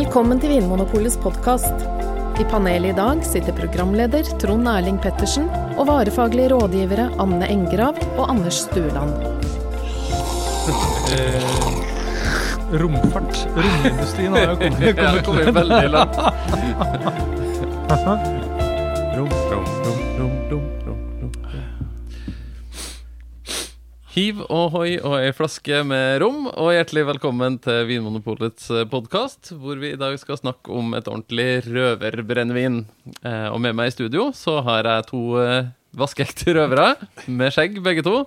Velkommen til Vinmonopolets podkast. I panelet i dag sitter programleder Trond Erling Pettersen og varefaglige rådgivere Anne Engrav og Anders Stueland. Eh, romfart. Romindustrien har jo kommet, Ja, kommet veldig langt. Rom. Rom, rom, rom, rom, rom, rom. Hiv ohoi og ei flaske med rom, og hjertelig velkommen til Vinmonopolets podkast, hvor vi i dag skal snakke om et ordentlig røverbrennevin. Eh, og med meg i studio så har jeg to eh, vaskeekte røvere, med skjegg begge to.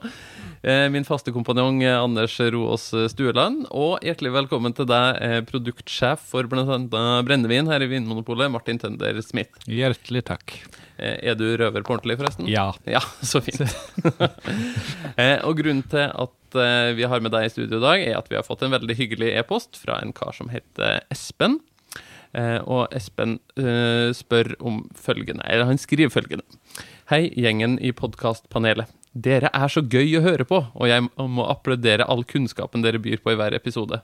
Eh, min faste kompanjong eh, Anders Roås Stueland, og hjertelig velkommen til deg, eh, produktsjef for bl.a. brennevin her i Vinmonopolet, Martin Tønder Smith. Hjertelig takk. Er du røver på ordentlig, forresten? Ja. Ja, så fint. og grunnen til at vi har med deg i studio i dag, er at vi har fått en veldig hyggelig e-post fra en kar som heter Espen. Og Espen spør om følgende, eller han skriver følgende. Hei, gjengen i podkastpanelet. Dere er så gøy å høre på, og jeg må applaudere all kunnskapen dere byr på i hver episode.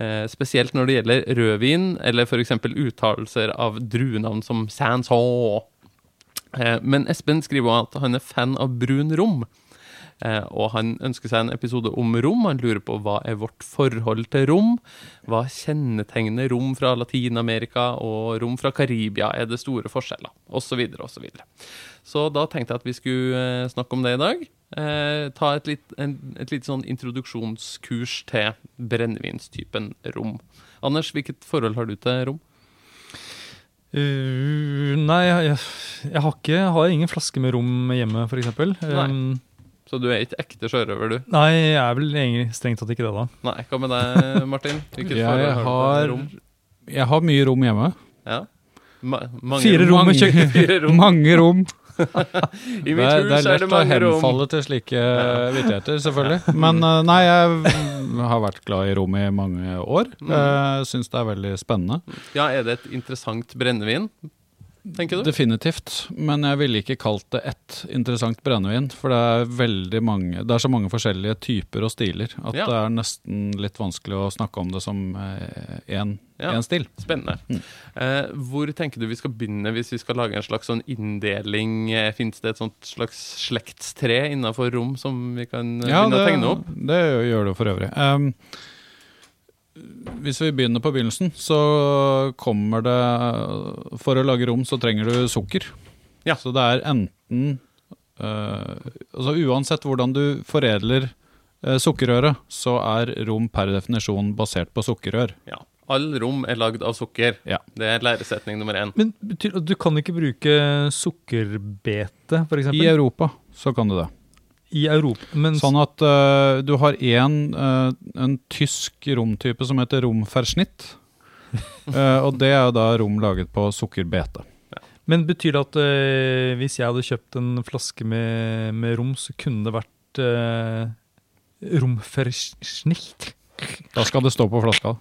Eh, spesielt når det gjelder rødvin, eller f.eks. uttalelser av druenavn som Sanson. Eh, Men Espen skriver at han er fan av brun rom. Eh, og han ønsker seg en episode om rom. Han lurer på hva er vårt forhold til rom? Hva kjennetegner rom fra Latin-Amerika og rom fra Karibia? Er det store forskjeller? Videre, og så. Så da tenkte jeg at vi skulle eh, snakke om det i dag. Eh, ta et litt, en, et litt sånn introduksjonskurs til brennevinstypen rom. Anders, hvilket forhold har du til rom? Uh, nei, jeg, jeg, har ikke jeg har ingen flaske med rom hjemme, f.eks. Um, Så du er ikke ekte sjørøver, du? nei, jeg er vel egentlig strengt tatt ikke det, da. Nei, hva med deg, Martin? Hvilket Jeg forhold har, du til rom? jeg har mye rom hjemme. Ja. Ma mange Fire rom med mange- kjøkken. Fire rom. Mange rom. I Det mitt hus det er er lett det er lett å henfalle til slike vittigheter, selvfølgelig. Men eh, nei, jeg har vært glad i rom i mange år. Mm. Uh, Syns det er veldig spennende. Ja, Er det et interessant brennevin, tenker du? Definitivt. Men jeg ville ikke kalt det ett interessant brennevin. For det er veldig mange Det er så mange forskjellige typer og stiler at Ja. det er nesten litt vanskelig å snakke om det som én Ja. stil. Spennende. Mm. Eh, hvor tenker du vi skal begynne hvis vi skal lage en slags sånn inndeling? Eh, Fins det et sånt slags slektstre innafor rom som vi kan eh, Ja, begynne det, å tegne opp? det gjør det for øvrig. Um, hvis vi begynner på begynnelsen, så kommer det For å lage rom så trenger du sukker. Ja. Så det er enten uh, Altså uansett hvordan du foredler uh, sukkerrøret, så er rom per definisjon basert på sukkerrør. Ja. All rom er lagd av sukker. Ja. Det er læresetning nummer én. Men betyr, du kan ikke bruke sukkerbete, f.eks.? I Europa så kan du det. I Europa. Men Sånn at uh, du har en, uh, en tysk romtype som heter romfersnitt. Uh, og det er jo da rom laget på sukkerbete. Men betyr det at hvis jeg hadde kjøpt en flaske med, med rom, så kunne det vært uh, romfersnitt? Da skal det stå på flaska.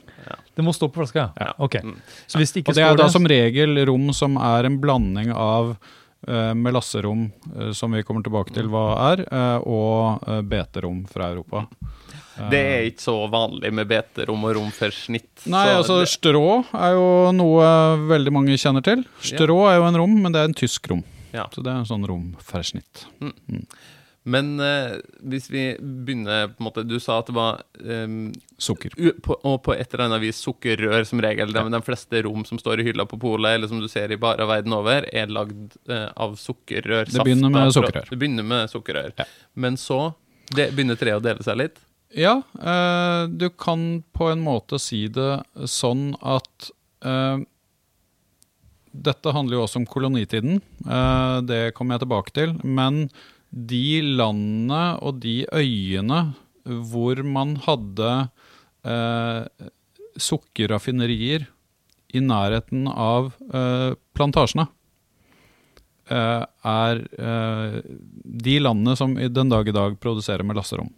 Det må stå på flaska, ja? Ja. Ok. Mm. Så hvis det ikke Og det er da det som regel rom som er en blanding av uh, melasserom, uh, som vi kommer tilbake til hva er, uh, og beterom fra Europa. Det er ikke så vanlig med beterom og rom for snitt. Nei, altså det, strå er jo noe veldig mange kjenner til. Strå er jo en rom, men det er en tysk rom. Ja. Så det er en sånn romfersnitt. Men eh, hvis vi begynner på en måte Du sa at det var eh, Sukker. u, på, Og på et eller annet vis sukkerrør som regel. Ja. de fleste rom som står i hylla på polet, eller som du ser i barer verden over, er lagd eh, av sukkerrør. Det begynner med sukkerrør. Det begynner med sukkerrør. Ja. Men så det begynner treet å dele seg litt. Ja, eh, du kan på en måte si det sånn at eh, Dette handler jo også om kolonitiden, eh, det kommer jeg tilbake til. Men de landene og de øyene hvor man hadde eh, sukkerraffinerier i nærheten av eh, plantasjene, eh, er eh, de landene som i den dag i dag produserer melasserom.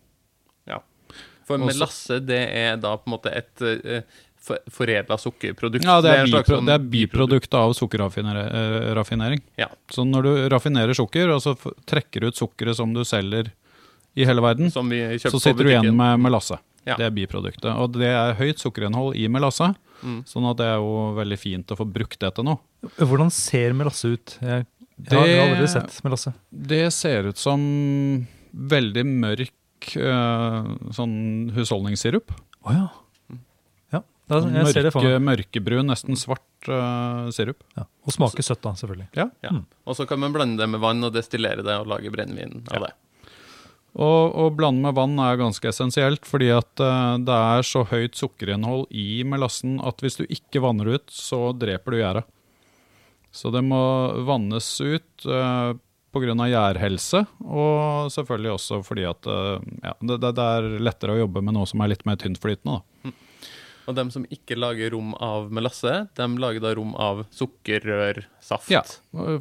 For Også- melasse, det er da på en måte et uh, foredla sukkerprodukt. Ja, det er, slags bipro sånn det er biprodukt av sukkerraffinering. Ja. Så når du raffinerer sukker, og så trekker du ut sukkeret som du selger i hele verden, Som vi så sitter du igjen med melasse. Ja. Det er biproduktet. Og det er høyt sukkerinnhold i melasse, Mm. sånn at det er jo veldig fint å få brukt det til noe. Hvordan ser melasse ut? Jeg, jeg Det- har aldri sett melasse. Det ser ut som veldig mørk eh, sånn husholdningssirup. Oh, ja. Da, jeg ser det for Mørke, meg. mørkebrun, nesten svart uh, sirup. Ja. Og smaker søtt, da, selvfølgelig. Ja. Ja. Mm. Og så kan man blande det med vann og destillere det og lage brennevin av Ja. det. Og å blande med vann er ganske essensielt, fordi at uh, det er så høyt sukkerinnhold i melassen at hvis du ikke vanner ut, så dreper du gjæret. Så det må vannes ut uh, pga. gjærhelse, og selvfølgelig også fordi at uh, ja, det, det, det er lettere å jobbe med noe som er litt mer tyntflytende. Da. Og de som ikke lager rom av melasse, de lager da rom av sukkerrørsaft. Ja.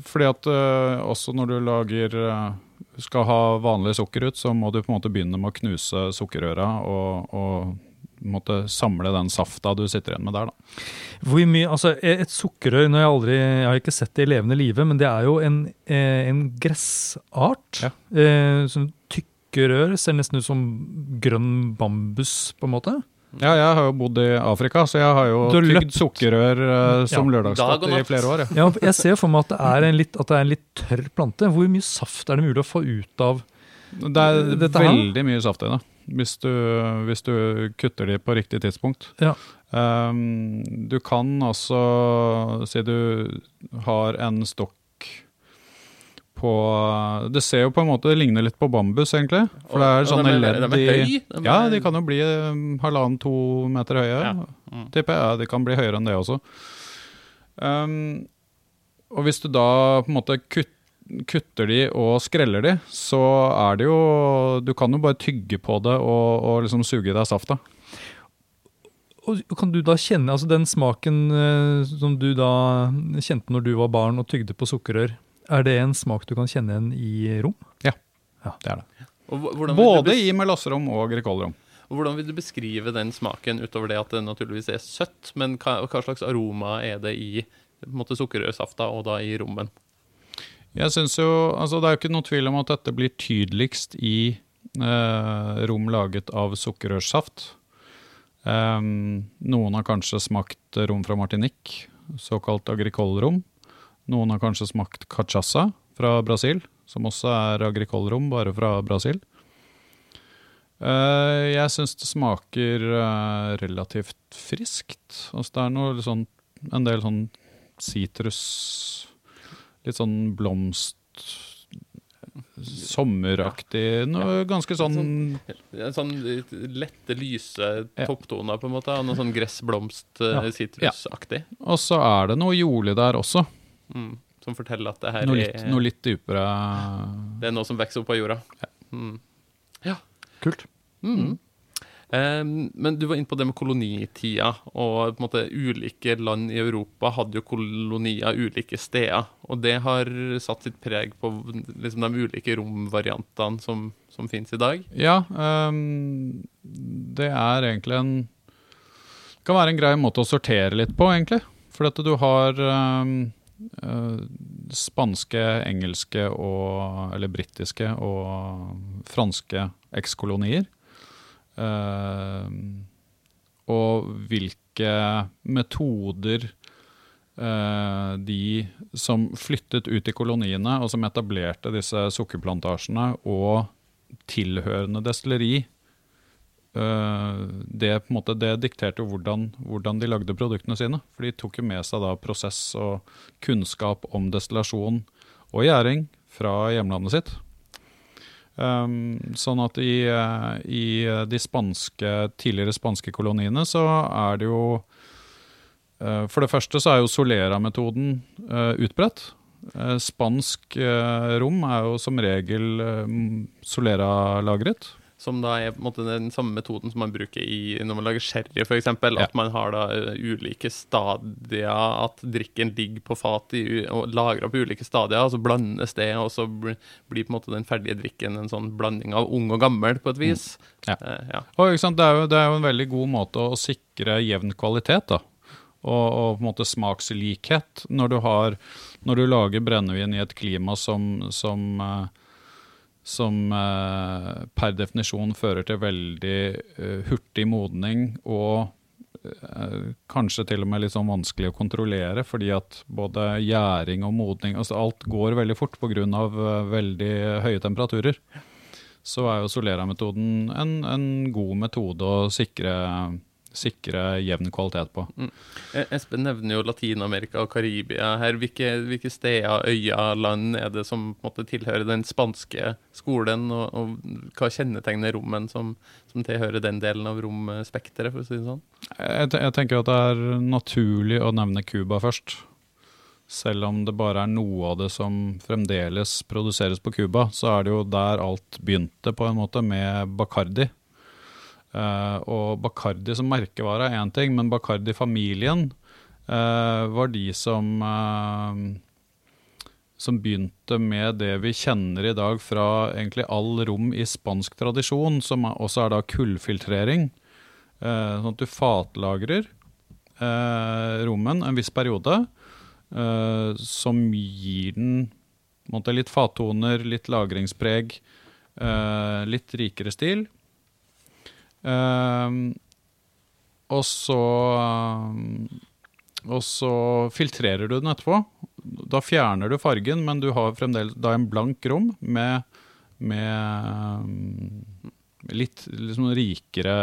Fordi at uh, også når du lager uh, skal ha vanlig sukker ut, så må du på en måte begynne med å knuse sukkerrøra og, og måtte samle den safta du sitter igjen med der. Da. Hvor mye, altså Et sukkerrør når jeg, aldri, jeg har ikke sett det i levende live, men det er jo en, eh, en gressart. Ja. Eh, sånn tykke rør. Ser nesten ut som grønn bambus, på en måte. Ja, jeg har jo bodd i Afrika, så jeg har jo tygd sukkerrør uh, som ja, lørdagsgodt i flere år. Ja. Ja, Jeg ser for meg at det er en litt, at det er en litt tørr plante. Hvor mye saft er det mulig å få ut av Det er Dette her? veldig mye saft i det, hvis du, hvis du kutter de på riktig tidspunkt. Ja. Um, du kan altså Si du har en stokk på Det ser jo på en måte Det ligner litt på bambus, egentlig. For det er sånne de er- ledd er i høy, Ja, er- de kan jo bli um, halvannen-to meter høye. Ja. Mm. Tipper jeg. Ja, de kan bli høyere enn det også. Um, og hvis du da på en måte kutter kutter de og skreller de, så er det jo Du kan jo bare tygge på det og, og liksom suge i deg safta. Og Kan du da kjenne altså den smaken eh, som du da kjente når du var barn og tygde på sukkerrør, er det en smak du kan kjenne igjen i rom? Ja, Det er det. Og vil, Både du i melasserom og grikolrom. og hvordan vil du beskrive den smaken utover det at det naturligvis er søtt, men hva, hva slags aroma er det i på måte, sukkerrørsafta og da i rommen? Jeg synes jo, altså Det er jo ikke noe tvil om at dette blir tydeligst i eh, rom laget av sukkerrørsaft. Um, noen har kanskje smakt rom fra Martinique, såkalt agricole-rom. Noen har kanskje smakt cachaça fra Brasil, som også er agricole-rom, bare fra Brasil. Eh, jeg syns det smaker eh, relativt friskt. Altså det er noe sånn, en del sånn sitrus Litt sånn blomst Sommeraktig. Noe ganske sånn En sånn litt lette, lyse topptoner, på en måte, og noe sånn gressblomst-sitrusaktig. Ja. ja. Og så er det noe jordlig der også. Mm. Som forteller at det her Noe litt, er, noe litt dypere det er noe som vokser opp av jorda. Mm. Kult. Mm. Um, men du var inne på det med kolonitida, og på en måte ulike land i Europa hadde jo kolonier ulike steder. Og det har satt sitt preg på liksom, de ulike romvariantene som, som finnes i dag. Ja, um, det er egentlig en Det kan være en grei måte å sortere litt på, egentlig. For at du har ehm, eh, spanske, engelske og Eller britiske og franske ekskolonier. Uh, og hvilke metoder uh, de som flyttet ut i koloniene, og som etablerte disse sukkerplantasjene og tilhørende destilleri, det, på en måte, det dikterte hvordan, hvordan de lagde produktene sine. For de tok jo med seg da prosess og kunnskap om destillasjon og gjæring fra hjemlandet sitt. Um, sånn at i, eh, i de spanske, tidligere spanske koloniene så er det jo uh, For det første så er jo Solera-metoden uh, utbredt. Uh, spansk eh, rom er jo som regel eh, Solera-lagret. Som da er på en måte den samme metoden som man bruker i, når man lager sherry, f.eks. At man har da eh, ulike stadier, at drikken ligger på fat i, og lagra på ulike stadier, og så blandes det, og så blir på en måte den ferdige drikken en sånn blanding av ung og gammel, på et vis. Ja. Eh, ja. Og det, er jo, det er jo en veldig god måte å sikre jevn kvalitet, da. Og, og på en måte smakslikhet når du, har, når du lager brennevin i et klima som, som, eh, som eh, per definisjon fører til veldig eh, hurtig modning og eh, kanskje til og med litt sånn vanskelig å kontrollere, fordi at både gjæring og modning altså Alt går veldig fort pga. Eh, veldig høye temperaturer. Så er jo Solera-metoden en, en god metode å sikre sikre jevn kvalitet på. Mm. Eh, Espen nevner jo Latin-Amerika og Karibia her. Hvilke, hvilke, steder, øyer, land er det som måte, tilhører den spanske skolen? Og, og hva kjennetegner rommene som, som, tilhører den delen av romspekteret, for å si det sånn? Jeg, jeg tenker at det er naturlig å nevne Cuba først. Selv om det bare er noe av det som fremdeles produseres på Cuba, så er det jo der alt begynte, på en måte, med Bacardi. Uh, og Bacardi som merkevare er én ting, men Bacardi-familien uh, var de som uh, som begynte med det vi kjenner i dag fra egentlig all rom i spansk tradisjon, som også er da kullfiltrering. sånn at du fatlagrer rommen en viss periode, som gir den måtte, litt fattoner, litt lagringspreg, litt rikere stil. Um, og så um, Og så filtrerer du den etterpå. Da fjerner du fargen, men du har fremdeles da en blank rom med, med um, litt liksom rikere,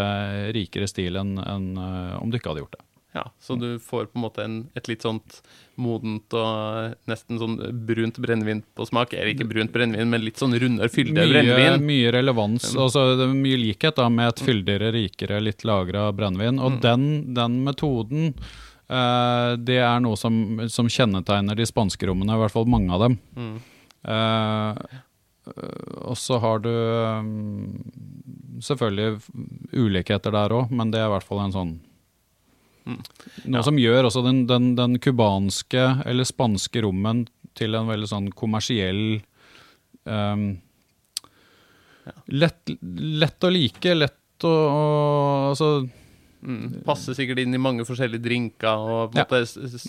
rikere stil enn en, uh, om du ikke hadde gjort det. Ja, Så du får på en måte en, et litt sånt modent og nesten sånn brunt brennevin på smak. Eller ikke brunt brennevin, men litt sånn rundere, fyldigere brennevin. Mye relevans. Altså Det er mye likhet da med et fyldigere, rikere, litt lagra brennevin. Og mm. den, den, metoden eh, det er noe som, som, kjennetegner de spanske rommene, i hvert fall mange av dem. Mm. Eh, og så har du um, selvfølgelig ulikheter der òg, men det er i hvert fall en sånn Mm. Noe ja. som gjør også den, den, den kubanske eller spanske rommen til en veldig sånn kommersiell um, lett, lett, å like, lett å, å altså, mm. Passer sikkert inn i mange forskjellige drinker. Og, ja.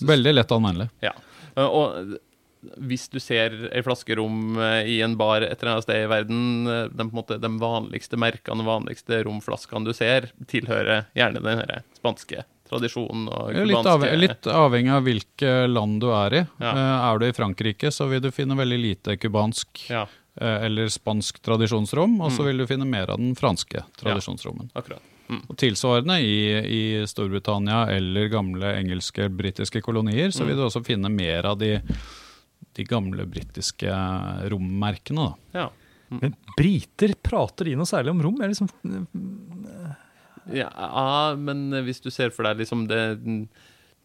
Veldig lett anvendelig. Ja. Og hvis du ser ei flaske rom eh, i en bar et eller annet sted i verden, eh, de, måte, de vanligste merkene vanligste romflaskene du ser, tilhører gjerne den spanske tradisjon og kubanske litt, avhengig, litt avhengig av hvilke land du er i. Ja. Uh, er du i Frankrike, så vil du finne veldig lite kubansk ja. uh, eller spansk tradisjonsrom, og så mm. vil du finne mer av den franske tradisjonsrommen. Ja, mm. Og Tilsvarende i, i, Storbritannia eller gamle engelske, britiske kolonier, så vil mm. du også finne mer av de, de gamle britiske rommerkene. Da. Ja. Mm. Men briter, prater de noe særlig om rom? Jeg liksom ja, men hvis du ser for deg liksom det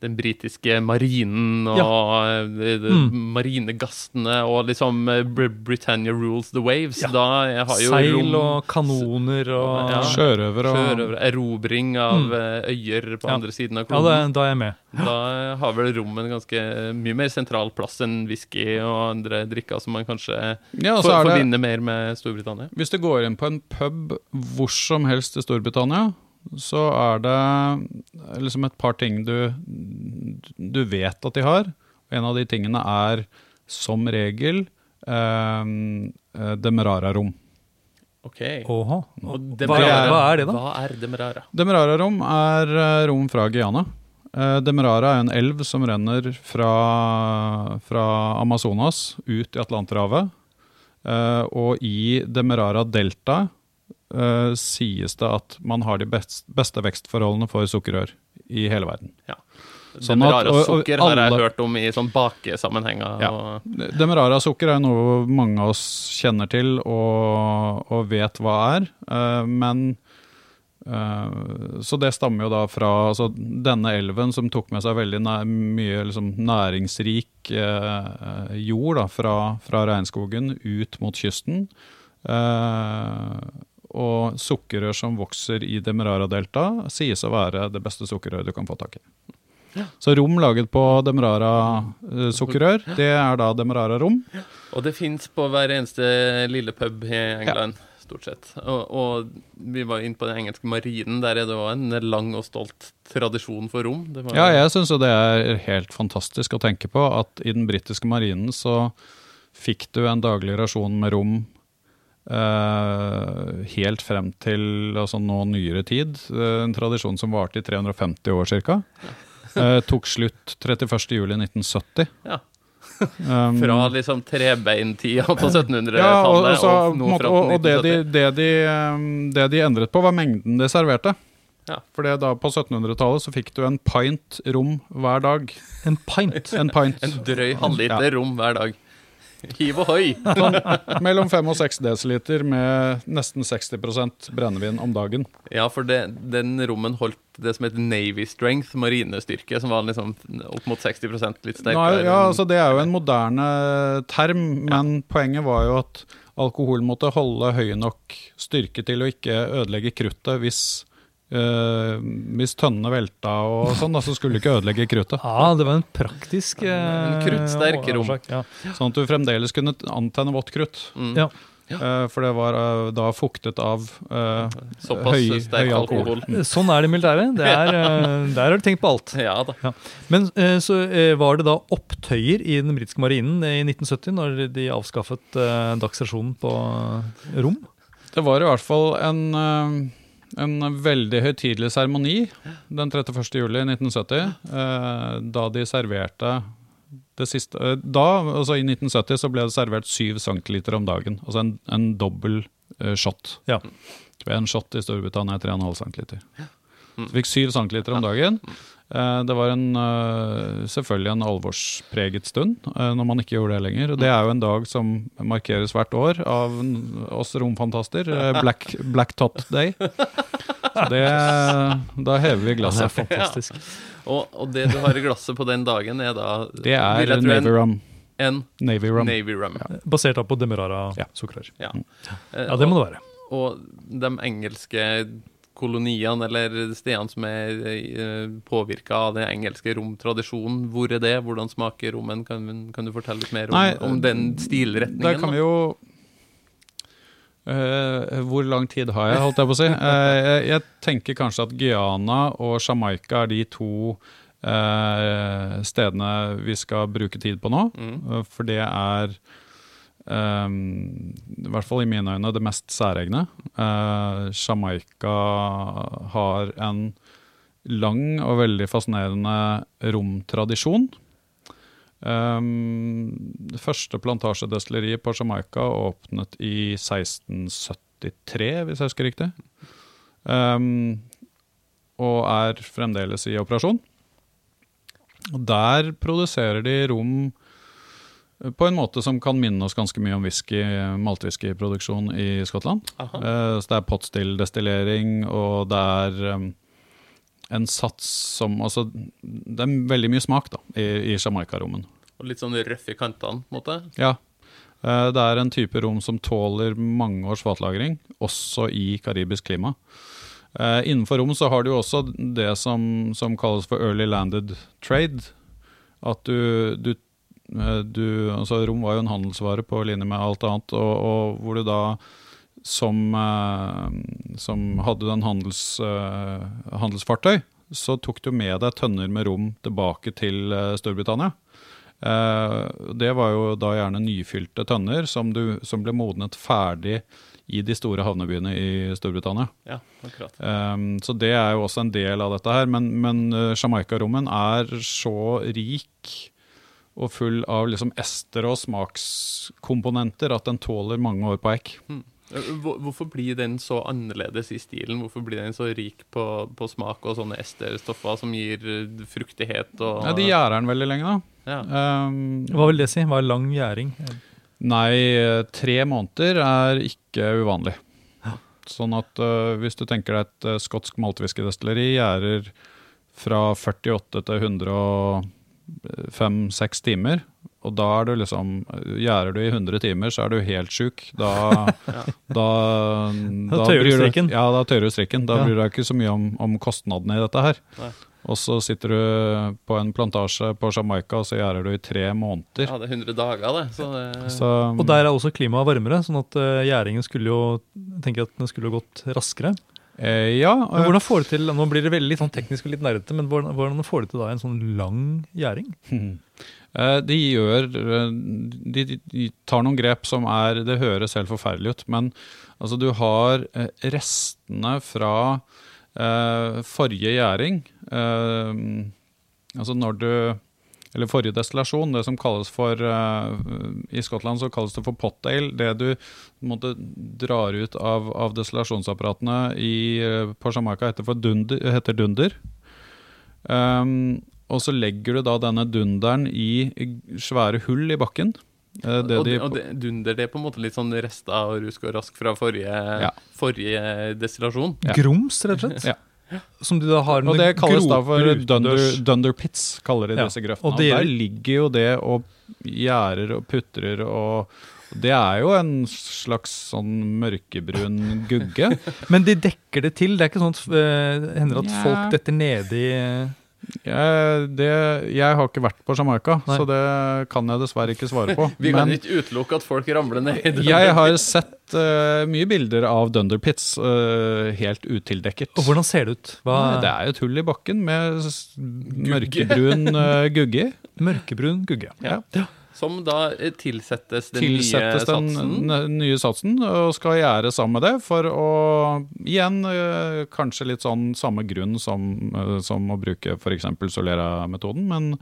den britiske marinen og ja. de, de mm. marinegastene og liksom eh, Britannia rules the waves. Ja. Da har jo Seil rom, og kanoner og ja. sjørøvere. Sjørøver, erobring av mm. Eh, øyer på andre siden av kloden. Ja, da er jeg med. Da har vel rom en ganske mye mer sentral plass enn whisky og andre drikker som man kanskje for, forbinder mer med Storbritannia. Hvis du går inn på en pub hvor som helst i Storbritannia så er det liksom et par ting du, du vet at de har. En av de tingene er som regel eh, Demerara-rom. Ok. Oha. Demerara, hva, er det, da? Hva er Demerara? Demerara-rom er eh, rom fra Guyana. Eh, Demerara er en elv som renner fra, fra Amazonas ut i Atlanterhavet. Eh, og i Demerara delta uh, sies det at man har de best, beste vekstforholdene for sukkerrør i hele verden. Ja. Sånn Demerara sukker har jeg hørt om i sånn bakesammenhenger. Ja. Demerara sukker er noe mange av oss kjenner til og, og vet hva er. Uh, men uh, Så det stammer jo da fra altså, denne elven som tok med seg veldig nær, mye liksom, næringsrik uh, jord da, fra, fra regnskogen ut mot kysten. Uh, og sukkerrør som vokser i Demerara-deltaet, sies å være det beste sukkerrøret du kan få tak i. Ja. Så rom laget på Demerara-sukkerrør, det er da Demerara-rom. Og det fins på hver eneste lille pub i England. Ja. Stort sett. Og, og, vi var inne på den engelske marinen. Der er det òg en lang og stolt tradisjon for rom. ja, jeg syns jo det er helt fantastisk å tenke på at i den britiske marinen så fikk du en daglig rasjon med rom eh, helt frem til altså nå nyere tid. Uh, en tradisjon som varte i 350 år ca. Uh, tok slutt 31.07.1970. Ja. Um, Fra liksom trebeintida på 1700-tallet ja, og, og, så, og fram og, det, de, det, de, um, det de endret på, var mengden de serverte. Ja. For da på 1700-tallet så fikk du en pint rom hver dag. En pint. En pint. En drøy halvliter rom hver dag. Hiv ohoi! Mellom 5 og 6 dl med nesten 60% brennevin om dagen. Ja, for det, den rommen holdt det som heter Navy Strength, marinestyrke, som var liksom opp mot 60 litt sterkere. Nei, ja, altså Det er jo en moderne term, men poenget var jo at alkohol måtte holde høy nok styrke til å ikke ødelegge kruttet hvis eh, hvis tønnene velta og sånn, da, så skulle du ikke ødelegge kruttet. Ja, det var en praktisk uh, En kruttsterk rom. Ja. Sånn at du fremdeles kunne antenne vått krutt. Mm. Ja. Uh, for det var eh, da fuktet av eh, Såpass høy- sterk høy alkohol. Sånn er det i militæret. Det er, eh, der har du tenkt på alt. Ja da. Men eh, så eh, var det da opptøyer i den britiske marinen i 1970, når de avskaffet eh, dagsrasjonen på eh, rom? Det var i hvert fall en, eh, en veldig høytidelig seremoni den 31. juli 1970, eh, da de serverte det siste eh, Da, altså i 1970, så ble det servert 7 centiliter om dagen. Altså en, en dobbel eh, shot. Ja. En shot i Storbritannia er 3,5 centiliter. Så fikk 7 centiliter om dagen. Eh, Det var en, eh, selvfølgelig en alvorspreget stund eh, når man ikke gjorde det lenger. Det er jo en dag som markeres hvert år av oss romfantaster. Black, Black Tot Day. Det, da hever vi Det er fantastisk. fantastisk. Og, og det du har i glasset på den dagen, er da Det er Navy rum. En, Navy rum. Navy rum. Basert da på demerara-sukker. Ja. Eh, Ja, det må det være. Og de engelske koloniene eller stedene som er eh, påvirka av den engelske romtradisjonen, hvor er det? Hvordan smaker rommen? Kan, kan du fortelle litt mer om, Nei, om den stilretningen? Der kan vi jo Uh, hvor lang tid har jeg, holdt jeg på å si? Uh, jeg, jeg tenker kanskje at Guyana og Jamaica er de to uh, stedene vi skal bruke tid på nå. Mm. For det er eh, i hvert fall i mine øyne det mest særegne. Uh, Jamaica har en lang og veldig fascinerende romtradisjon. Um, det første plantasjedestilleriet på Jamaica åpnet i 1673, hvis jeg husker riktig. Um, og er fremdeles i operasjon. Der produserer de rom på en måte som kan minne oss ganske mye om whisky, maltwhiskyproduksjon i Skottland. Eh, så det er potstill-destillering, og det er um, en sats som Altså, det er veldig mye smak da, i, i Jamaica-rommen. Og litt sånn røff i kantene, på en måte. Ja. Uh, Det er en type rom som tåler mange års fatlagring, også i karibisk klima. Uh, innenfor rom så har du også det som, som kalles for early landed trade. At du, du, du Altså, rom var jo en handelsvare på linje med alt annet, og, og hvor du da som, eh, som hadde den en handels, eh, handelsfartøy, så tok du med deg tønner med rom tilbake til eh, Storbritannia. Eh, det var jo da gjerne nyfylte tønner som, du, som ble modnet ferdig i de store havnebyene i Storbritannia. Ja, akkurat. Um, så det er jo også en del av dette her. Men, men Jamaica-rommen er så rik og full av liksom ester og smakskomponenter at den tåler mange år på eik. Eh, Hvorfor blir den så annerledes i stilen? Hvorfor blir den så rik på, på smak og sånne esterstoffer som gir eh, fruktighet og Ja, de gjærer den veldig lenge, da. Ja. Um, Hva vil det si? Hva er lang gjæring? Nei, eh, tre måneder er ikke uvanlig. Sånn at uh, hvis du tenker deg et uh, skotsk maltwhiskydestilleri gjærer fra 48 til 105-6 timer, og da er du liksom Gjærer du i 100 timer, så er du helt sjuk. Da, da, Da tøyer du strikken. Ja, da tøyer du strikken. Da Ja. bryr du deg ikke så mye om, om kostnadene i dette her. Nei. Og så sitter du på en plantasje på Jamaica, og så gjærer du i tre måneder. Ja, det er 100 dager, det. Så det Så, Og der er også klimaet varmere, sånn at eh, gjæringen skulle jo tenker at den skulle gått raskere. Eh, ja, Men hvordan får du til, Nå blir det veldig sånn teknisk og litt nerdete, men hvordan, hvordan får du til da en sånn lang gjæring? Eh, De gjør eh, de, de- de tar noen grep som er Det høres helt forferdelig ut, men altså du har eh, restene fra eh, forrige gjæring. Eh, altså når du Eller forrige destillasjon, det som kalles for uh, I Skottland så kalles det for pot ale. Det du måtte drar ut av, av destillasjonsapparatene i, uh, på Jamaica heter, for dunder, heter dunder. Um, og så legger du da denne dunderen i svære hull i bakken. Det og, de, og det, dunder, det er på en måte litt sånn rester og rusk og rask fra forrige, Ja. forrige destillasjon. Ja. Grums, rett og slett? Ja. Som de da har og det kalles da for dunder, pits, kaller de Ja, disse grøftene. og Og, der ligger jo det og gjærer og putrer og Det er jo en slags sånn mørkebrun gugge. Men de dekker det til? Det er ikke sånn at uh, hender at yeah. folk detter nedi Jeg, det, jeg har ikke vært på Jamaica, Nei. så det kan jeg dessverre ikke svare på. Vi kan Men ikke utelukke at folk ramler ned i jeg har sett uh, mye bilder av dunder pits eh, helt utildekket. Og hvordan ser det ut? Hva, Det er jo et hull i bakken med s- mørkebrun uh, gugge. Mørkebrun gugge. Ja. Som da eh, tilsettes den Tilsettes nye den satsen. nye satsen og skal gjære sammen med det for å Igjen eh, kanskje litt sånn samme grunn som, eh, som å bruke f.eks. Solera-metoden, men,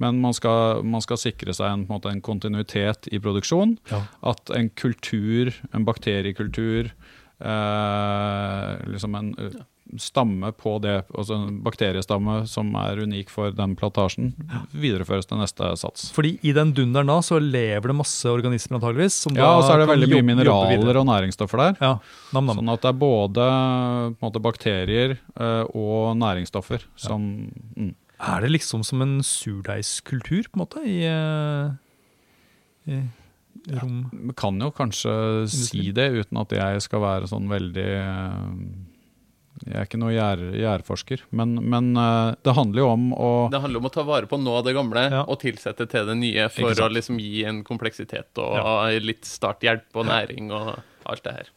men man, skal, man skal sikre seg en, på en, måte, en kontinuitet i produksjon. Ja. At en kultur, en bakteriekultur, eh, liksom en eh, stamme på det, altså en bakteriestamme som er unik for den plantasjen, videreføres til neste sats. Fordi i den dunderen da så lever det masse organismer antageligvis. Som Ja, og så er det veldig mye mineraler og næringsstoffer der. Ja, nam, nam. Sånn at det er både måte, bakterier eh, og næringsstoffer som mm. Er det liksom som en surdeigskultur, på en måte, i, eh, i? Vi kan jo kanskje si det uten at jeg skal være sånn veldig eh, Jeg er ikke noe gjær, gjærforsker, men, men eh, det handler jo om å Det handler om å ta vare på noe av det gamle Ja. og tilsette til det nye for å liksom gi en kompleksitet og litt starthjelp og næring og alt det her.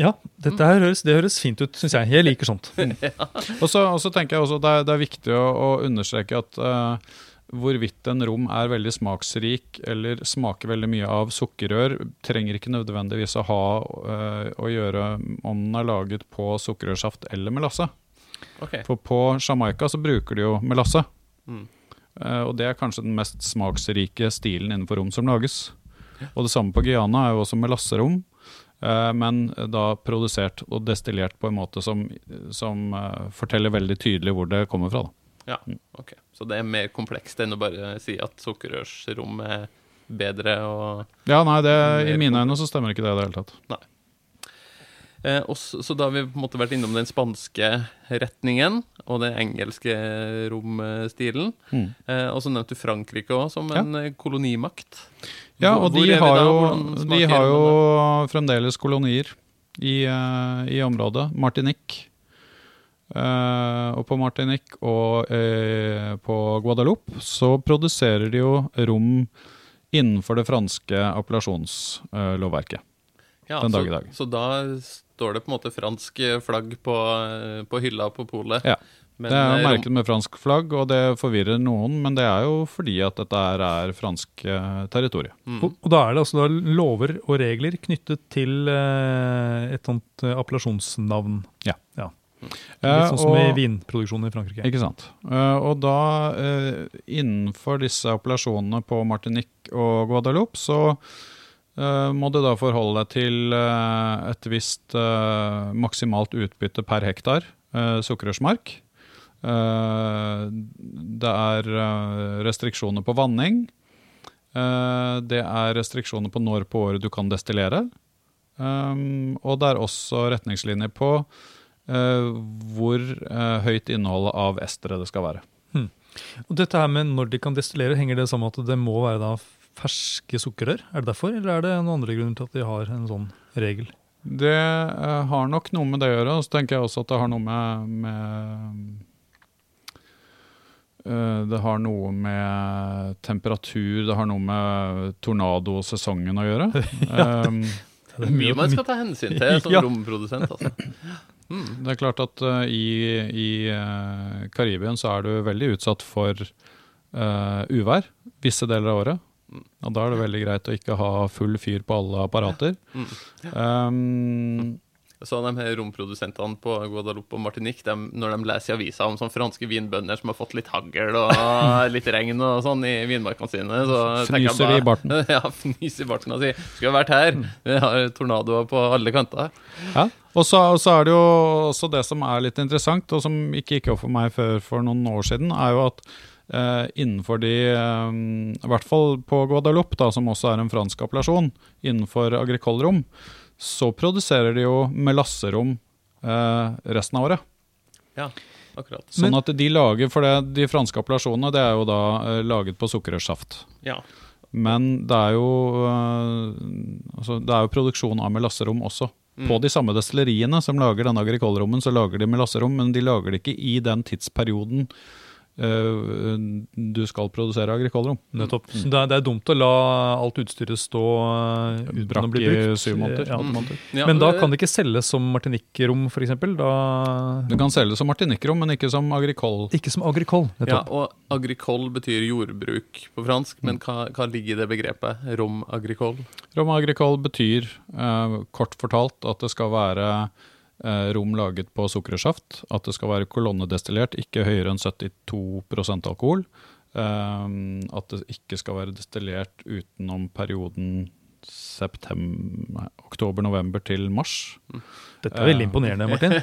Ja, dette her høres, det høres fint ut, syns jeg. Jeg liker sånt. Og så, og så tenker jeg også det er, det er viktig å, å understreke at eh, hvorvidt en rom er veldig smaksrik eller smaker veldig mye av sukkerrør, trenger ikke nødvendigvis å ha eh, å gjøre om den er laget på sukkerrørsaft eller melasse. Okay. For på Jamaica så bruker de jo melasse. Mm. Uh, og det er kanskje den mest smaksrike stilen innenfor rom som lages. Og det samme på Guyana er jo også melasserom. eh, Men da produsert og destillert på en måte som, som forteller veldig tydelig hvor det kommer fra. Da. Ja, ok. Så det er mer komplekst enn å bare si at sukkerrørsrom er bedre og Ja, nei, det, I mine øyne så stemmer ikke det i det hele tatt. eh, også, så, da har vi på en måte vært innom den spanske retningen og den engelske romstilen. Mm. Eh, og så nevnte du Frankrike òg som en ja. kolonimakt. Ja, og de har, jo, de har jo fremdeles kolonier i, eh, i området. Martinique. Eh, og på Martinique og uh, på Guadeloupe så produserer de jo rom innenfor det franske appellasjonslovverket. Ja, den dag i dag. Så da står det på en måte fransk flagg på, eh, på hylla på polet. Ja. Men, det er eh, merket med fransk flagg, og det forvirrer noen, men det er jo fordi at dette er fransk eh, territorium. Mm. Og, og da er det altså da lover og regler knyttet til eh, et sånt appellasjonsnavn. appellasjonsnavn. Ja. Litt sånn som i vinproduksjonen i Frankrike. Ikke sant. Eh, og da, eh, innenfor disse appellasjonene på Martinique og Guadeloupe, så eh, må du da forholde deg til eh, et visst eh, maksimalt utbytte per hektar sukkerrørsmark. Eh, det er eh, restriksjoner på vanning. Eh, det er restriksjoner på når på året du kan destillere. Og det er også retningslinjer på eh, hvor eh, høyt innholdet av estere det skal være. Og dette her med når de kan destillere, henger det sammen med at det må være da ferske sukkerrør? Er det derfor, eller er det noen andre grunner til at de har en sånn regel? Det uh, har nok noe med det å gjøre, og så tenker jeg også at det har noe med, med eh, Det har noe med temperatur, det har noe med tornadosesongen å gjøre. Um, Det er mye man skal ta hensyn til som Ja. romprodusent. Altså. Mm. Det er klart at uh, i, i uh, Karibien så er du veldig utsatt for uh, uvær visse deler av året. Mm. Og da er det veldig greit å ikke ha full fyr på alle apparater. Mm. Um, Så de her romprodusentene på Guadalupe og Martinique, de, når de leser i avisa om sånne franske vinbønder som har fått litt hagl og litt regn og sånn i vinmarkene sine, så Fnyser i barten. Ja, fnyser i barten og sier 'skulle vært her'. Vi har tornadoer på alle kanter. ja. Og så, og så er det jo også det som er litt interessant, og som ikke gikk opp for meg før for noen år siden, er jo at eh, innenfor de eh, I hvert fall på Guadeloupe, da, som også er en fransk appellasjon, innenfor agrikollrom, så produserer de jo melasserom eh, resten av året. Ja, akkurat. Sånn at de lager, for det, de franske appellasjonene det er jo da eh, laget på sukkerrørsaft. Ja. Men det er jo, eh, altså, det er jo produksjon av melasserom også. Mm. På de samme destilleriene som lager denne agrikolrommen, så lager de melasserom, men de lager det ikke i den tidsperioden du skal produsere agrikolrom. Nettopp. Så det er, det er dumt å la alt utstyret stå uh, uten å Brakk i syv måneder. Ja. mm. måneder. Ja, Men da kan det ikke selges som Martinique-rom, f.eks. Da Du kan selge som martinikkrom, men ikke som agrikol. Ikke som agrikoll. Ja, og agrikol betyr jordbruk på fransk, men hva, hva ligger i det begrepet? Rom agricol? Rom agricol betyr eh, kort fortalt at det skal være eh, rom laget på sukkersaft. At det skal være kolonnedestillert, ikke høyere enn 72% alkohol. Eh, at det ikke skal være destillert utenom perioden oktober-november til mars. Dette er veldig imponerende, Martin.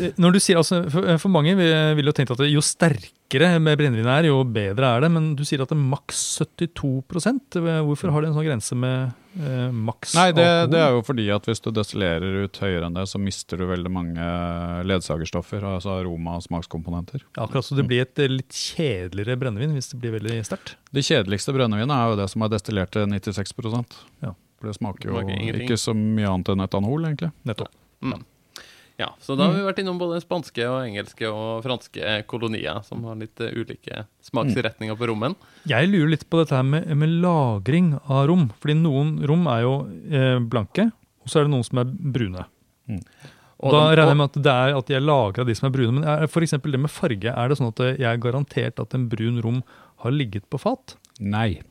Eh, Når du sier, altså, for, for mange vil, jo tenke at jo sterkere med brennevin er, jo bedre er det. Men du sier at det er maks 72% Hvorfor har de en sånn grense med eh, maks Nei, det, alkohol? det er jo fordi at hvis du destillerer ut høyere enn det, så mister du veldig mange ledsagerstoffer, altså aroma- og smakskomponenter. Ja, Akkurat så det blir et eh, litt kjedeligere brennevin hvis det blir veldig sterkt. Det kjedeligste brennevinet er jo det som er destillert til 96% Ja. For det smaker jo Smaker ikke så mye annet enn etanol, egentlig. Nettopp. Mm. Ja, så da har vi vært innom både spanske og engelske og franske kolonier som har litt eh, ulike smaksretninger på rommen. Jeg lurer litt på dette her med, med lagring av rom. Fordi noen rom er jo eh, blanke, og så er det noen som er brune. Og da regner jeg med at det er at de er lagra de som er brune. Men f.eks. for eksempel det med farge, er det sånn at jeg er garantert at en brun rom har ligget på fat? Nei.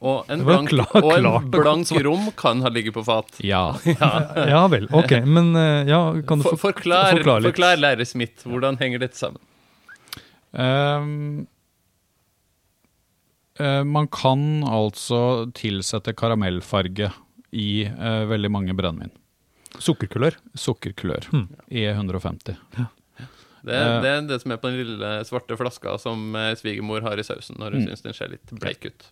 Og en blank, klar, og en blank rom kan ha ligget på fat. Ja. Ja vel, ok. Men eh, ja, kan du For, for, forklar, forklare litt? forklar lærer Smith, hvordan henger dette sammen? Um, uh, man kan altså tilsette karamellfarge i uh, veldig mange brennevin. Sukkerkulør. Sukkerkulør. Hmm. E150. Det, er- Eh. det er det som er på den lille svarte flaska som svigermor har i sausen når hun Mm. syns den ser litt bleik ut.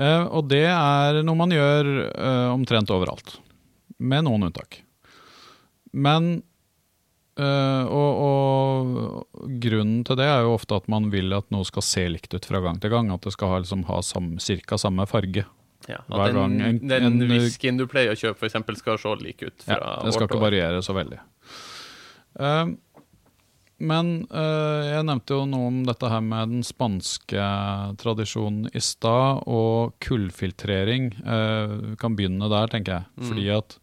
Eh, og det er noe man gjør eh, omtrent overalt, med noen unntak. Men eh, og, og grunnen til det er jo ofte at man vil at noe skal se likt ut fra gang til gang. At det skal ha, liksom, ha sam, cirka samme farge. Ja, at den, en- den en- whiskyen du pleier å kjøpe, eksempel, skal se lik ut. Fra Ja, det skal ikke variere så veldig. Eh, men eh, jeg nevnte jo noe om dette her med den spanske tradisjonen i stad, og kullfiltrering. Eh, Vi kan begynne der, tenker jeg. Mm. Fordi at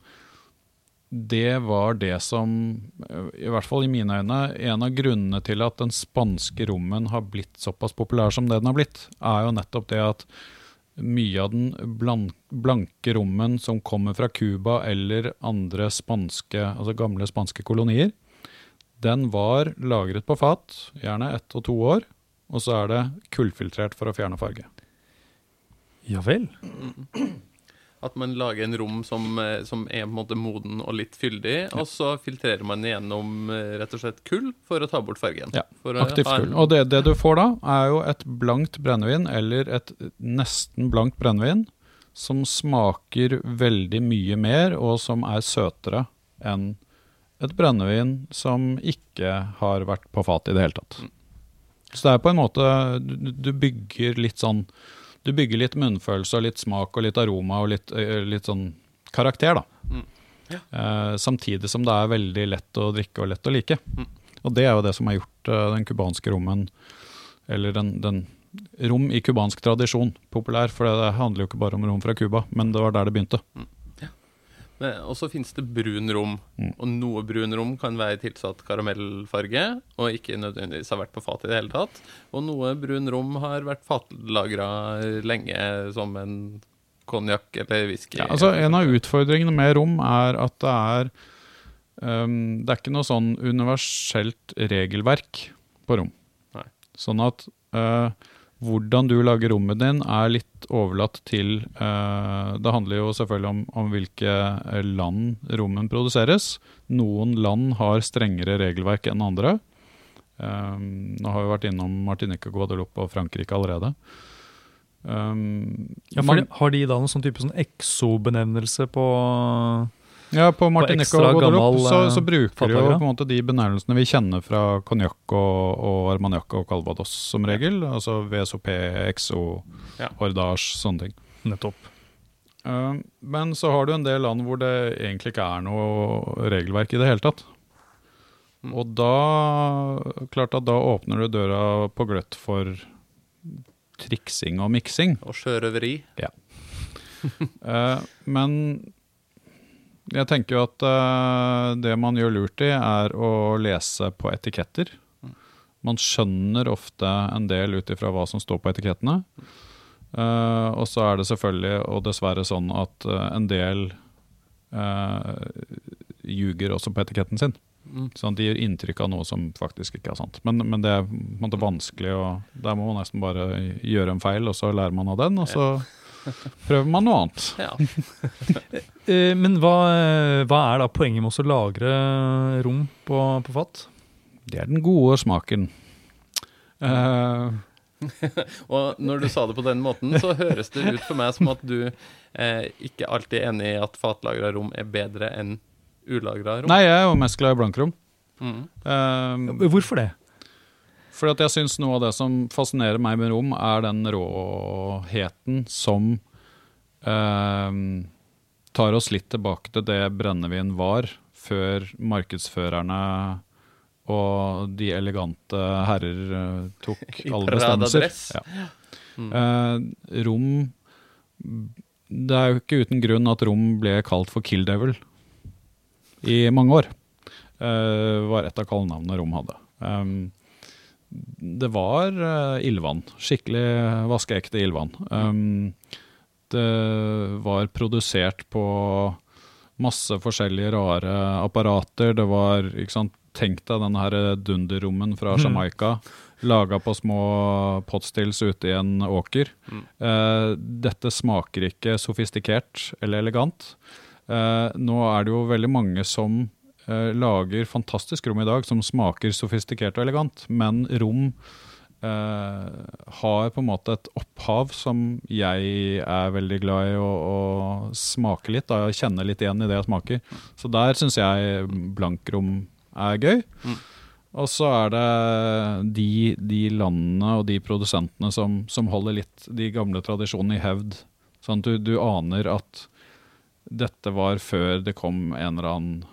det var det som, eh, i hvert fall i mine øyne, en av grunnene til at den spanske rommen har blitt såpass populær som det den har blitt, er jo nettopp det at mye av den blank, blanke rommen som kommer fra Cuba eller andre spanske, altså gamle spanske kolonier, den var lagret på fat, gjerne ett og to år, og så er det kullfiltrert for å fjerne farge. Ja vel. At man lager en rom som, eh, som er på en måte moden og litt fyldig, og så filtrerer man gjennom eh, rett og slett kull for å ta bort fargen. Ja, For å Aktivt kull. Og det, det du får da, er jo et blankt brennevin, eller et nesten blankt brennevin, som smaker veldig mye mer, og som er søtere enn et brennevin som ikke har vært på fat i det hele tatt. Så det er på en måte Du, du bygger litt sånn Du bygger litt munnfølelse og litt smak og litt aroma og litt, eh, litt sånn karakter, da. Mm. Ja. Eh, samtidig som det er veldig lett å drikke og lett å like. Mm. Og det er jo det som har gjort eh, den cubanske rommen, eller den, den rom i cubansk tradisjon, populær. For det handler jo ikke bare om rom fra Cuba, men det var der det begynte. Men- Og så finnes det brun rom. Mm. Og noe brun rom kan være tilsatt karamellfarge, og ikke nødvendigvis har vært på fat i det hele tatt. Og noe brun rom har vært fatlagra lenge som en konjakk eller whisky. Ja, altså En av utfordringene med rom er at det er um, Det er ikke noe sånn universelt regelverk på rom. Nei. Sånn at eh, hvordan du lager rommet din, er litt overlatt til uh, Det handler jo selvfølgelig om, om hvilke eh, land rommen produseres. Noen land har strengere regelverk enn andre. Um, nå har vi vært innom Martinique, Guadeloupe og Frankrike allerede. Um, Ja, man- Har de da noen sånn type sånn exo-benevnelse på Ja, på Martinique ekstra og Guadeloupe så, eh, så bruker de jo på en måte de benærelsene vi kjenner fra konjakk og, og armagnac og calvados som regel. Altså VSOP, exo, Ja. Ordage, sånne ting. Nettopp. Uh, men så har du en del land hvor det egentlig ikke er noe regelverk i det hele tatt. Mm. Og da klart at da åpner du døra på gløtt for triksing og miksing. Og sjørøveri. Eh, men jeg tenker jo at uh, det man gjør lurt i, er å lese på etiketter. Man skjønner ofte en del ut ifra hva som står på etikettene. Uh, og så er det selvfølgelig, og dessverre sånn, at uh, en del ljuger også på etiketten sin. Mm. Sånn de gir inntrykk av noe som faktisk ikke er sant. Men, men det er på en måte vanskelig, og der må man nesten bare gjøre en feil, og så lærer man av den, og så prøver man noe annet. Ja. Eh, Men hva, hva er da poenget med å lagre rom på, på fat? Det er den gode smaken. Uh, Og når du sa det på den måten, så høres det ut for meg som at du eh, ikke alltid er enig i at fatlagra rom er bedre enn ulagra rom. nei, jeg er jo mest glad i blankrom. Mm. Eh, Hvorfor det? At jeg syns noe av det som fascinerer meg med rom, er den råheten som eh, tar oss litt tilbake til det brennevin var før markedsførerne og de elegante herrer eh, tok alle bestemmelser. Ja. Mm. Eh, rom Det er jo ikke uten grunn at rom ble kalt for Kill Devil i mange år. Eh, var et av kallenavnene rom hadde. Um, det var uh, ildvann. Skikkelig vaskeekte ildvann. Um, det var produsert på masse forskjellige rare apparater. Det var ikke sant, Tenk deg denne her dunderrommen fra Jamaica. Jamaica. Laga på små potstills ute i en åker. Mm. Uh, dette smaker ikke sofistikert eller elegant. Uh, nå er det jo veldig mange som eh, lager fantastisk rom i dag som smaker sofistikert og elegant, men rom eh, har på en måte et opphav som jeg er veldig glad i å, å smake litt, da, kjenne litt igjen i det jeg smaker. Så der syns jeg blankrom er gøy. Mm. Og så er det de, de landene og de produsentene som, som holder litt de gamle tradisjonene i hevd. Sånn at du, du aner at dette var før det kom en eller annen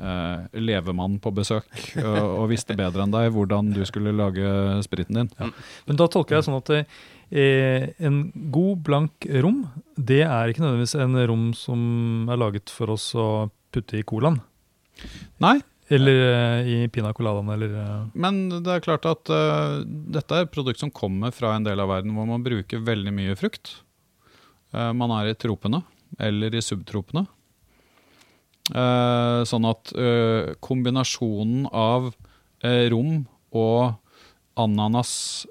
eh, levemann på besøk og, og visste bedre enn deg hvordan du skulle lage spriten din. Men da tolker jeg sånn at eh, en god, blank rom, det er ikke nødvendigvis en rom som er laget for oss å putte i colaen. Nei, Eller eh, i pina coladaen, eller eh, men det er klart at uh, dette er et produkt som kommer fra en del av verden hvor man bruker veldig mye frukt. Uh, man er i tropene, eller i subtropene. Eh, sånn at eh, kombinasjonen av eh, rom og ananas,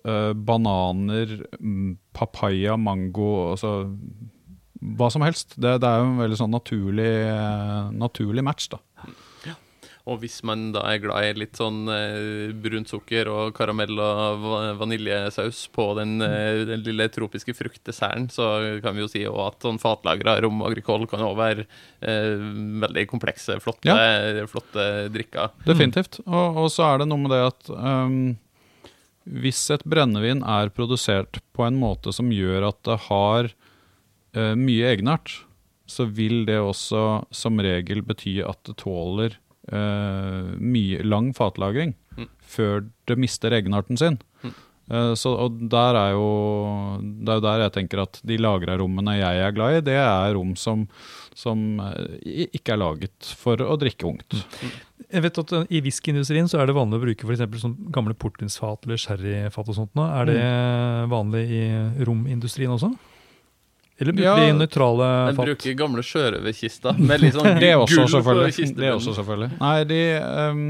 bananer, mm, papaya, mango, altså hva som helst. Det, det er jo en veldig sånn naturlig, naturlig match, da. Og hvis man da er glad i litt sånn eh, brunt sukker og karamell og vaniljesaus på den, eh, den lille tropiske fruktdesserten, så kan vi jo si at sånn fatlagra rom agricole kan også være eh, veldig komplekse, flotte, flotte drikker. Definitivt. Og, og så er det noe med det at um, hvis et brennevin er produsert på en måte som gjør at det har uh, mye egenart, så vil det også som regel bety at det tåler mye lang fatlagring Mm. før det mister egenarten sin. Mm. Eh, Så, og der er jo Det er jo der jeg tenker at de lagra-rommene jeg er glad i, det er rom som, som eh, ikke er laget for å drikke ungt. Jeg vet at I whiskyindustrien så er det vanlig å bruke for eksempel sånn gamle portvinsfat eller sherryfat. og sånt. Nå. Er det Mm. vanlig i romindustrien også? Eller bruker Ja, de nøytrale fat? bruker gamle sjørøverkister med litt sånn Det også, gull på. Det kistebunnen. også, selvfølgelig. Nei, de, um,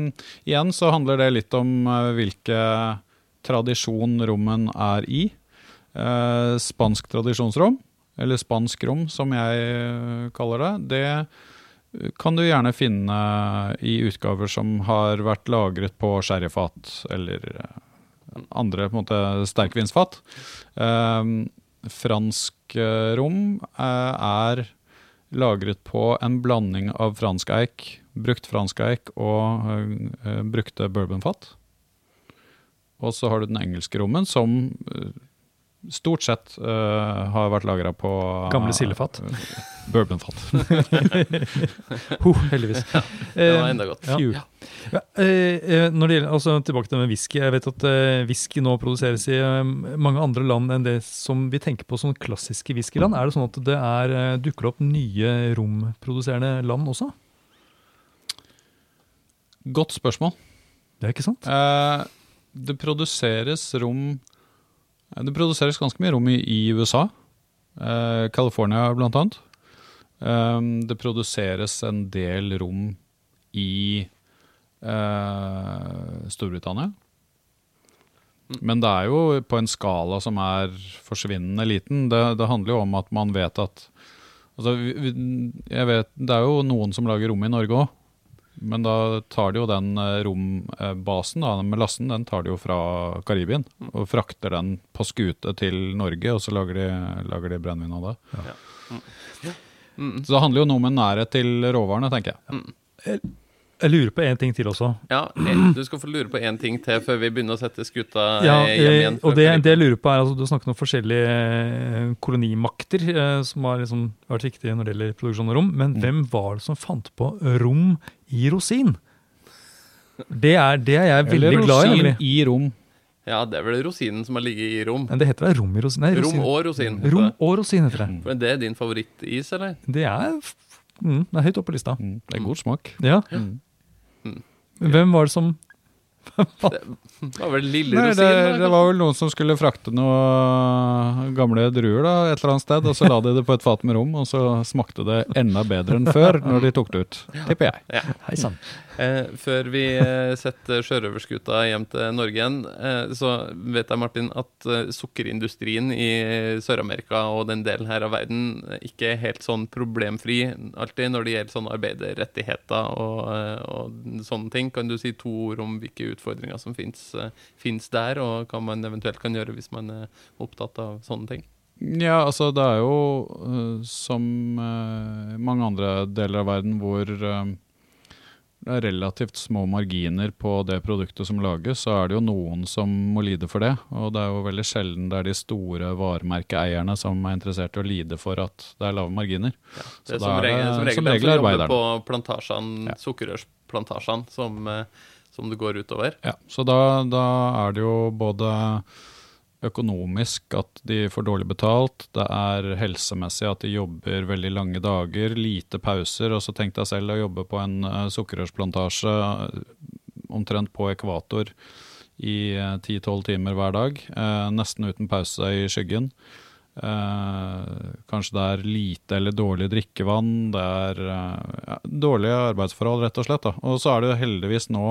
igjen så handler det litt om uh, hvilke tradisjon rommen er i. Uh, spansk tradisjonsrom, eller spansk rom som jeg eh, kaller det, det kan du gjerne finne i utgaver som har vært lagret på sherryfat eller andre på en måte sterkvinsfat. Ehm, fransk eh, rom eh, er lagret på en blanding av fransk eik, brukt fransk eik og eh, brukte bourbonfat. Og så har du den engelske rommen, som stort sett uh, har vært lagra på Gamle sildefat. Uh, bourbonfat. Ho, heldigvis. Det var Eh, enda godt. ja. Ja, eh, eh, når det gjelder, altså Tilbake til med whisky. Jeg vet at eh, whisky nå produseres i eh, mange andre land enn det som vi tenker på som klassiske whiskyland. Er det sånn at det er, eh, dukker opp nye romproduserende land også? Godt spørsmål. Det er ikke sant? Eh, det produseres rom eh, Det produseres ganske mye rom i, i USA. Eh, California, blant annet. Um, det produseres en del rom i uh, Storbritannia. Men det er jo på en skala som er forsvinnende liten. Det, det handler jo om at man vet at altså, vet, Det er jo noen som lager rom i Norge òg. Men da tar de jo den eh, rombasen da, med lasten, den tar de jo fra Karibien. Og frakter den på skute til Norge, og så lager de, lager de brennevin av det. Mm. Så det handler jo noe med nærhet til råvarene, tenker jeg. Jeg lurer på en ting til også. Ja, eh, Du skal få lure på én ting til før vi begynner å sette skuta eh, Ja, hjem igjen. og det, det jeg lurer på er, altså, Du har snakket om forskjellige kolonimakter eh, som har liksom vært viktige når det gjelder produksjon av rom. Men Mm. hvem var det som fant på rom i rosin? Det er, det er jeg veldig Eller glad i. rosin i rom. Ja, det er vel rosinen som har ligget i rom. Men det heter da rom i rosin. Nei, Rom og rosin. heter Rom og rosin heter det. Men det er din favorittis, eller? Det er, mm, det er høyt oppe på lista. Mm, Det er god smak. Ja. Mm. Hvem var det som Det var vel lille Nei, rosin? det, det var vel noen som skulle frakte noen gamle druer da, et eller annet sted, og så la de det på et fat med rom, og så smakte det enda bedre enn før når de tok det ut, tipper jeg. Hei sann. Eh, før vi eh, setter sjørøverskuta hjem til Norge igjen, eh, så vet jeg, Martin, at eh, sukkerindustrien i Sør-Amerika og den delen her av verden eh, ikke er helt sånn problemfri alltid når det gjelder sånne arbeiderrettigheter og, og sånne ting. Kan du si to ord om hvilke utfordringer som fins der, og hva man eventuelt kan gjøre hvis man er opptatt av sånne ting? Ja, altså det er jo som mange andre deler av verden hvor relativt små marginer på det produktet som lages, så er det jo noen som må lide for det. Og det er jo veldig sjelden det er de store varemerkeeierne som er interessert i å lide for at det er lave marginer. Det Så er som er det regel, som regel, som regel som jobber på plantasjene, Ja. sukkerrørsplantasjene, som, eh, som det går utover. Ja, så da, da er det jo både økonomisk at de får dårlig betalt, det er helsemessig at de jobber veldig lange dager, lite pauser, og så tenk deg selv å jobbe på en uh, sukkerrørsplantasje eh, omtrent på ekvator i eh, 10-12 timer hver dag, eh, nesten uten pause i skyggen. Eh, kanskje det er lite eller dårlig drikkevann, det er eh, dårlige arbeidsforhold, rett og slett. Da. Og så er det jo heldigvis nå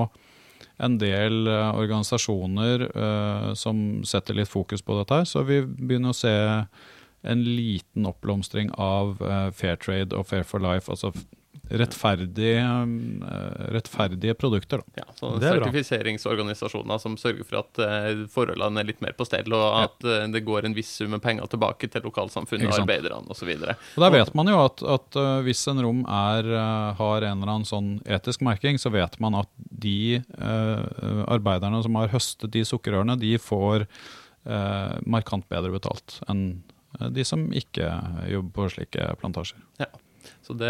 en del eh, organisasjoner eh, som setter litt fokus på dette her, så vi begynner å se en liten oppblomstring av eh, fair trade og fair for life, altså rettferdige, eh, rettferdige produkter. Da. Ja, bra. sertifiseringsorganisasjoner som sørger for at eh, forholdene er litt mer på stell, og at ja. det går en viss sum med penger tilbake til lokalsamfunnet, arbeiderne osv. Der vet man jo at, at eh, hvis en rom er, eh, har en eller annen sånn etisk merking, så vet man at de uh, arbeiderne som har høstet de sukkerrørene, de får uh, markant bedre betalt enn eh, de som ikke jobber på slike plantasjer. Så det,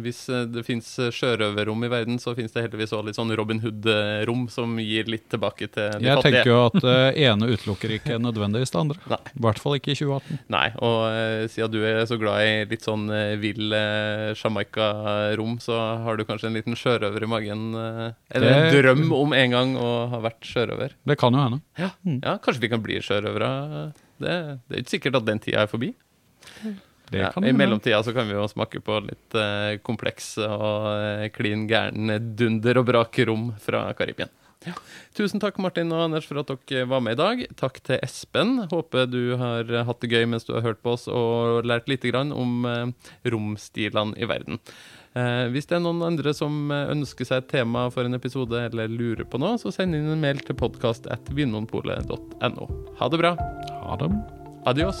hvis eh, det fins sjørøverrom i verden, så fins det heldigvis òg litt sånn Robin Hood-rom som gir litt tilbake til de Jeg fattige. tenker jo at det ene utelukker ikke nødvendigvis det andre. Nei. I hvert fall ikke i 2018. Nei, og uh, siden du er så glad i litt sånn uh, vill uh, Jamaica-rom, så har du kanskje en liten sjørøver i magen? Uh, eller en drøm om en gang å ha vært sjørøver? Det kan jo hende. Ja, ja kanskje vi kan bli sjørøvere? Det, det er ikke sikkert at den tida er forbi. Det Ja, I mellomtida så kan vi jo smake på litt uh, kompleks og eh, klin gæren dunder og brak-rom fra Karibien. Ja. Tusen takk, Martin og Anders, for at dere var med i dag. Takk til Espen. Håper du har hatt det gøy mens du har hørt på oss og lært litt grann om uh, romstilene i verden. Uh, hvis det er noen andre som ønsker seg et tema for en episode eller lurer på noe, så send inn en mail til podkast.vinmonpolet.no. Ha det bra. Ha det. Adios.